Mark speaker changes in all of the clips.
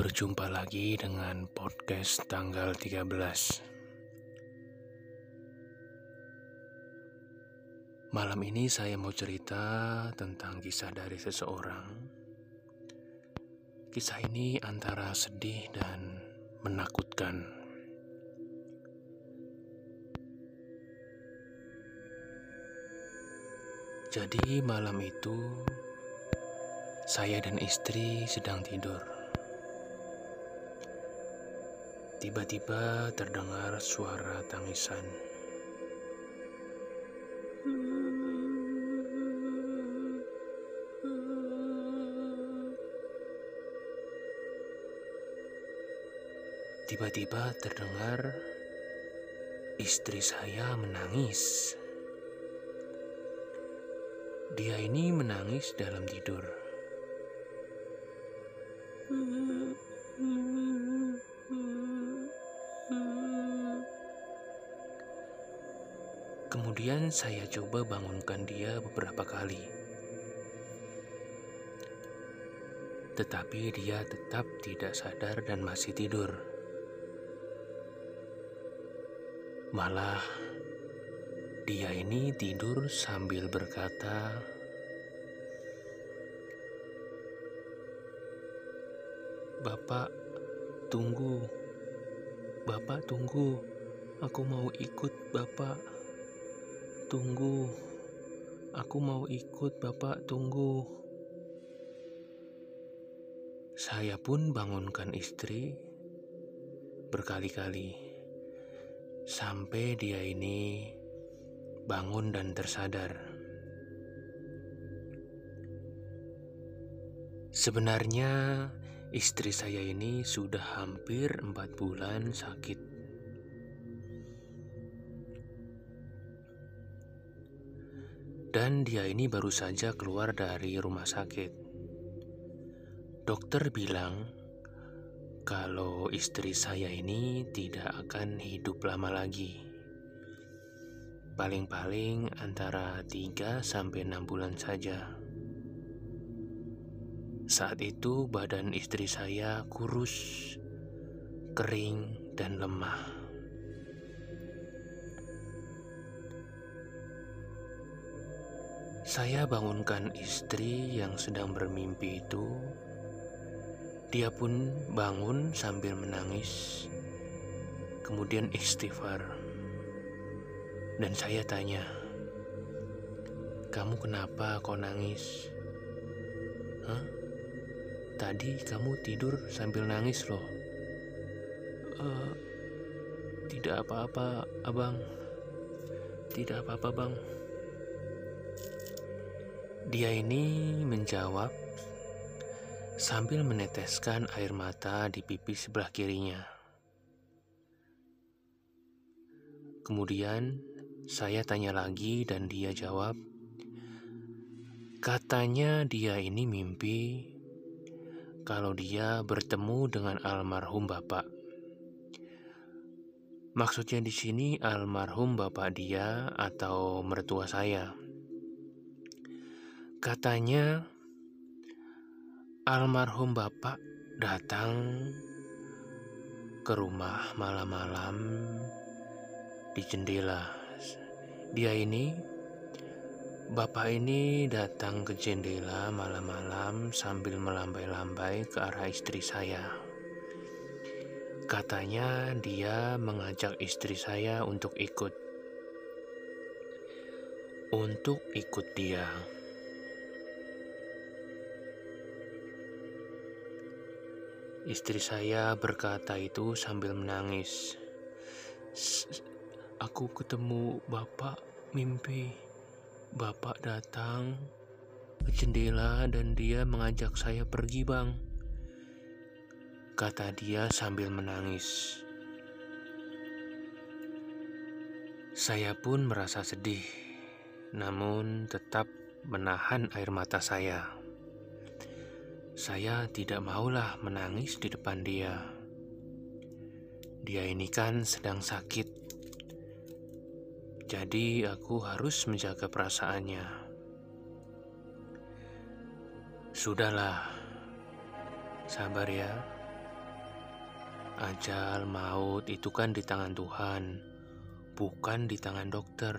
Speaker 1: Berjumpa lagi dengan podcast tanggal 13 Malam ini saya mau cerita tentang kisah dari seseorang. Kisah ini antara sedih dan menakutkan. Jadi malam itu saya dan istri sedang tidur. Tiba-tiba terdengar suara tangisan. Tiba-tiba terdengar istri saya menangis. Dia ini menangis dalam tidur. Saya coba bangunkan dia beberapa kali. Tetapi dia tetap tidak sadar dan masih tidur. Malah dia ini tidur sambil berkata, "Bapak, tunggu. Bapak, tunggu. Aku mau ikut, Bapak. Tunggu. Aku mau ikut, Bapak. Tunggu." Saya pun bangunkan istri berkali-kali sampai dia ini bangun dan tersadar. Sebenarnya istri saya ini sudah hampir empat bulan sakit. Dan dia ini baru saja keluar dari rumah sakit. Dokter bilang kalau istri saya ini tidak akan hidup lama lagi paling-paling antara 3 sampai 6 bulan saja. Saat itu badan istri saya kurus, kering, dan lemah. Saya bangunkan istri yang sedang bermimpi itu. Dia pun bangun sambil menangis, kemudian istighfar. Dan saya tanya, "Kamu kenapa kau nangis?" "Hah? Tadi kamu tidur sambil nangis loh." "Uh, tidak apa-apa, Abang. Tidak apa-apa, Bang." Dia ini menjawab sambil meneteskan air mata di pipi sebelah kirinya. Kemudian saya tanya lagi dan dia jawab, katanya dia ini mimpi kalau dia bertemu dengan almarhum bapak. Maksudnya di sini almarhum bapak dia atau mertua saya. Katanya almarhum bapak datang ke rumah malam-malam di jendela dia ini, bapak ini datang ke jendela malam-malam sambil melambai-lambai ke arah istri saya. Katanya dia mengajak istri saya untuk ikut. Untuk ikut dia. Istri saya berkata itu sambil menangis. Aku ketemu bapak mimpi. Bapak datang ke jendela dan dia mengajak saya pergi, Bang. Kata dia sambil menangis. Saya pun merasa sedih, namun tetap menahan air mata saya. Saya tidak maulah menangis di depan dia. Dia ini kan sedang sakit jadi aku harus menjaga perasaannya. Sudahlah, sabar ya. ajal, maut itu kan di tangan Tuhan, bukan di tangan dokter.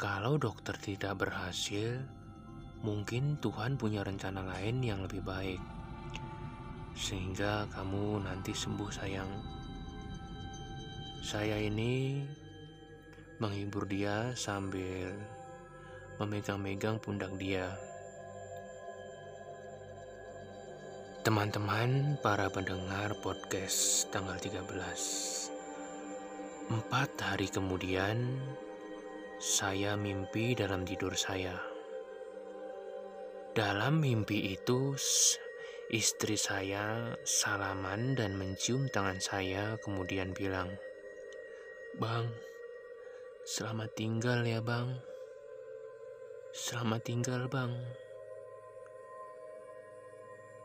Speaker 1: Kalau dokter tidak berhasil, mungkin Tuhan punya rencana lain yang lebih baik, sehingga kamu nanti sembuh, sayang. Saya ini menghibur dia sambil memegang-megang pundak dia. Teman-teman para pendengar podcast tanggal 13 Empat hari kemudian Saya mimpi dalam tidur saya Dalam mimpi itu Istri saya salaman dan mencium tangan saya Kemudian bilang Bang, selamat tinggal ya bang. Selamat tinggal bang.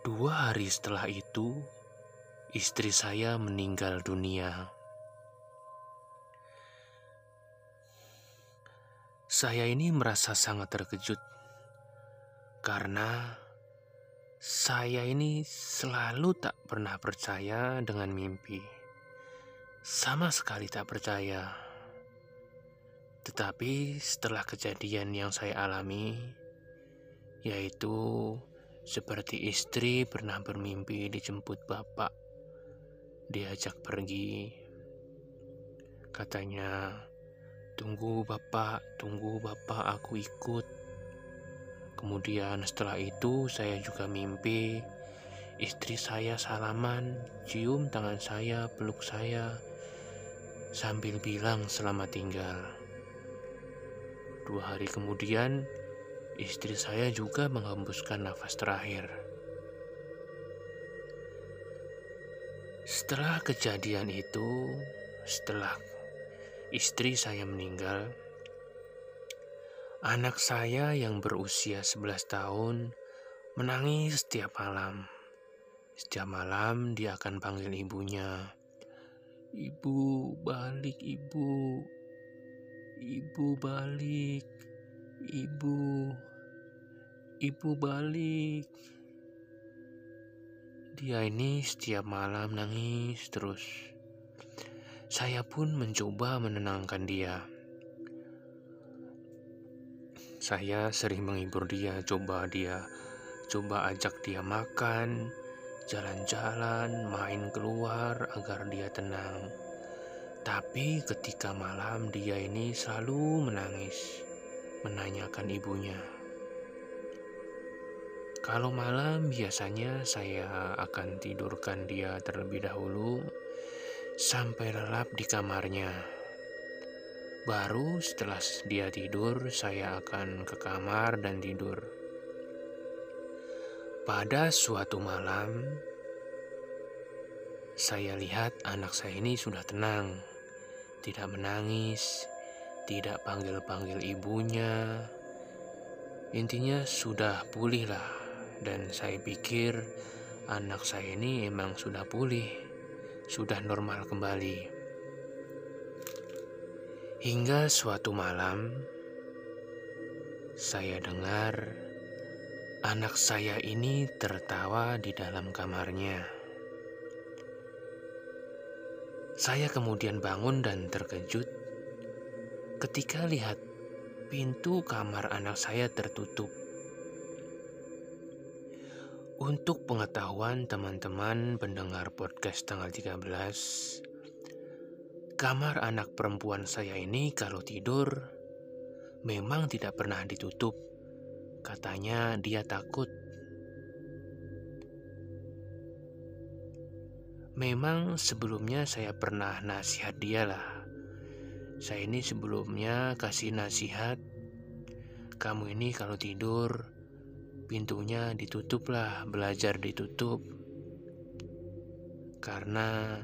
Speaker 1: Dua hari setelah itu, istri saya meninggal dunia. Saya ini merasa sangat terkejut karena saya ini selalu tak pernah percaya dengan mimpi. Sama sekali tak percaya. Tetapi setelah kejadian yang saya alami, yaitu seperti istri pernah bermimpi dijemput bapak, diajak pergi. Katanya, tunggu bapak, tunggu bapak, aku ikut. Kemudian setelah itu saya juga mimpi istri saya salaman, cium tangan saya, peluk saya, sambil bilang selamat tinggal. Dua hari kemudian, istri saya juga menghembuskan nafas terakhir. Setelah kejadian itu, setelah istri saya meninggal, anak saya yang berusia 11 tahun menangis setiap malam. Setiap malam dia akan panggil ibunya. Ibu, balik ibu. Ibu balik. Ibu, ibu balik. Dia ini setiap malam nangis terus. Saya pun mencoba menenangkan dia. Saya sering menghibur dia, coba dia, coba ajak dia makan, jalan-jalan, main keluar agar dia tenang. Tapi ketika malam dia ini selalu menangis menanyakan ibunya. Kalau malam biasanya saya akan tidurkan dia terlebih dahulu sampai lelap di kamarnya. Baru setelah dia tidur, saya akan ke kamar dan tidur. Pada suatu malam, saya lihat anak saya ini sudah tenang, tidak menangis, tidak panggil-panggil ibunya. Intinya sudah pulih lah dan saya pikir anak saya ini emang sudah pulih, sudah normal kembali. Hingga suatu malam saya dengar anak saya ini tertawa di dalam kamarnya. Saya kemudian bangun dan terkejut ketika lihat pintu kamar anak saya tertutup. Untuk pengetahuan teman-teman pendengar podcast tanggal 13, kamar anak perempuan saya ini kalau tidur memang tidak pernah ditutup. Katanya dia takut. Memang sebelumnya saya pernah nasihat dia lah saya ini sebelumnya kasih nasihat, kamu ini kalau tidur pintunya ditutup lah, belajar ditutup. Karena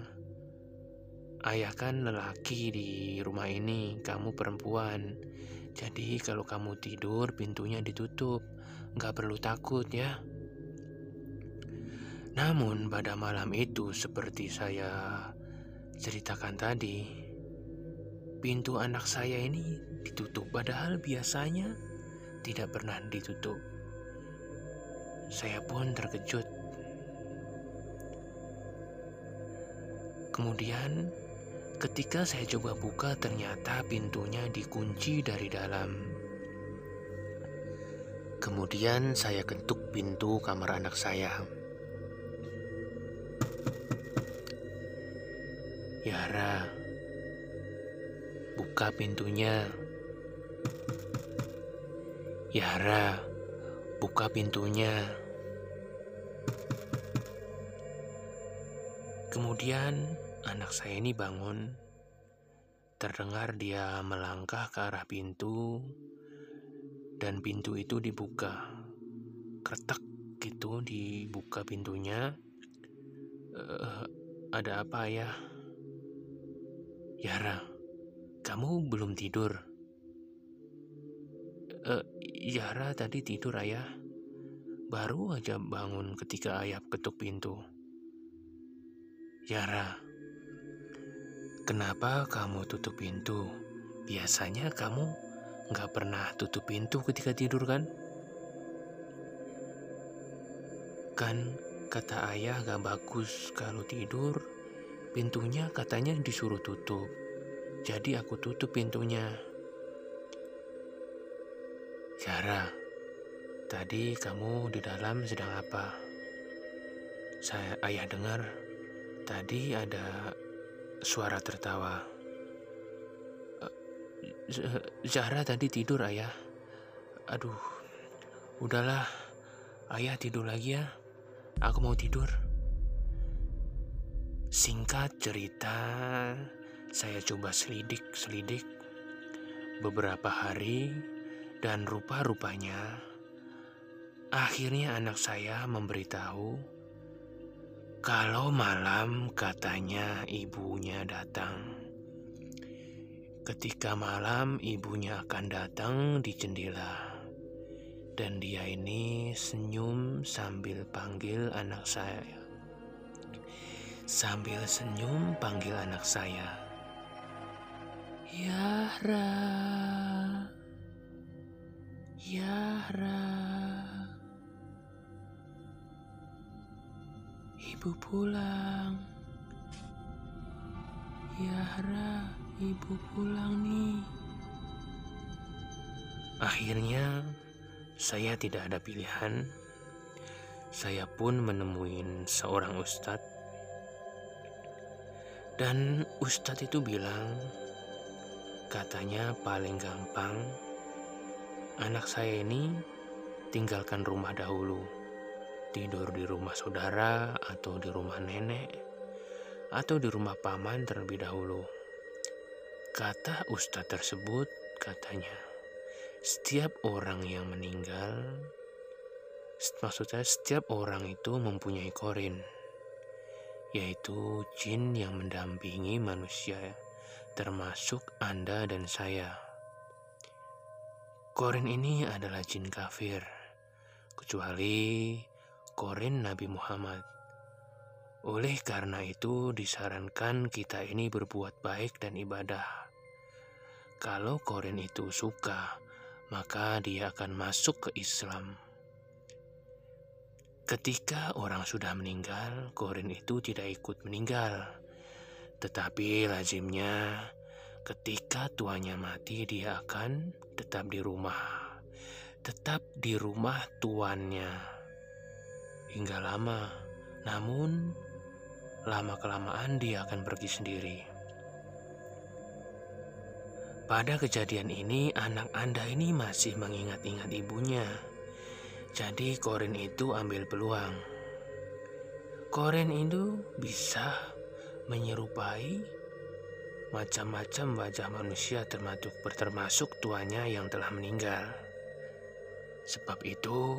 Speaker 1: ayah kan lelaki di rumah ini, kamu perempuan. Jadi kalau kamu tidur pintunya ditutup, nggak perlu takut ya. Namun pada malam itu seperti saya ceritakan tadi, pintu anak saya ini ditutup, padahal biasanya tidak pernah ditutup. Saya pun terkejut. Kemudian, ketika saya coba buka, ternyata pintunya dikunci dari dalam. Kemudian, saya ketuk pintu kamar anak saya. Yara, buka pintunya. Yara, buka pintunya. Kemudian anak saya ini bangun. Terdengar dia melangkah ke arah pintu dan pintu itu dibuka. Kretek gitu dibuka pintunya. Uh, ada apa ya? Yara, kamu belum tidur? Uh, Yara tadi tidur ayah. Baru aja bangun ketika ayah ketuk pintu. Yara, kenapa kamu tutup pintu? Biasanya kamu nggak pernah tutup pintu ketika tidur kan? Kan kata ayah gak bagus kalau tidur, pintunya katanya disuruh tutup. Jadi aku tutup pintunya. Yara, tadi kamu di dalam sedang apa? Saya ayah dengar Tadi ada suara tertawa. Eh, Zahra tadi tidur ayah. Aduh, udahlah. Ayah tidur lagi ya. Aku mau tidur. Singkat cerita, saya coba selidik-selidik beberapa hari dan rupa-rupanya akhirnya anak saya memberitahu kalau malam katanya ibunya datang. Ketika malam ibunya akan datang di jendela. Dan dia ini senyum sambil panggil anak saya. Sambil senyum panggil anak saya. Yahra. Yahra. Ibu pulang. Yahra, ibu pulang nih. Akhirnya, saya tidak ada pilihan. Saya pun menemui seorang ustadz. Dan ustadz itu bilang, katanya paling gampang, anak saya ini tinggalkan rumah dahulu tidur di rumah saudara atau di rumah nenek atau di rumah paman terlebih dahulu. Kata ustadz tersebut katanya, setiap orang yang meninggal, maksudnya setiap orang itu mempunyai korin, yaitu jin yang mendampingi manusia, termasuk Anda dan saya. Korin ini adalah jin kafir, kecuali korin Nabi Muhammad. Oleh karena itu, disarankan kita ini berbuat baik dan ibadah. Kalau korin itu suka, maka dia akan masuk ke Islam. Ketika orang sudah meninggal, korin itu tidak ikut meninggal. Tetapi lazimnya, ketika tuanya mati, dia akan tetap di rumah. Tetap di rumah tuannya hingga lama. Namun, lama-kelamaan dia akan pergi sendiri. Pada kejadian ini, anak Anda ini masih mengingat-ingat ibunya. Jadi, Korin itu ambil peluang. Korin itu bisa menyerupai macam-macam wajah manusia termasuk termasuk tuanya yang telah meninggal. Sebab itu,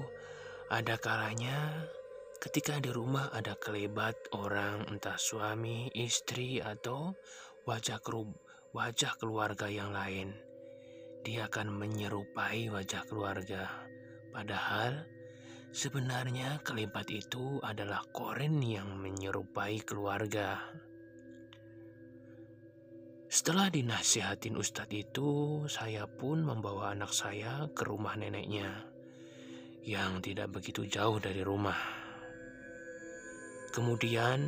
Speaker 1: ada kalanya Ketika di rumah ada kelebat orang entah suami, istri, atau wajah, kerub, wajah keluarga yang lain, dia akan menyerupai wajah keluarga. Padahal sebenarnya kelebat itu adalah koren yang menyerupai keluarga. Setelah dinasihatin ustadz itu, saya pun membawa anak saya ke rumah neneknya yang tidak begitu jauh dari rumah. Kemudian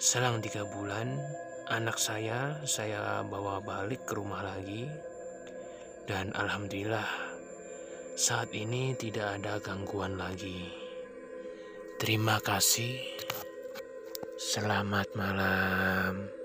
Speaker 1: Selang tiga bulan, anak saya saya bawa balik ke rumah lagi. Dan Alhamdulillah, saat ini tidak ada gangguan lagi. Terima kasih. Selamat malam.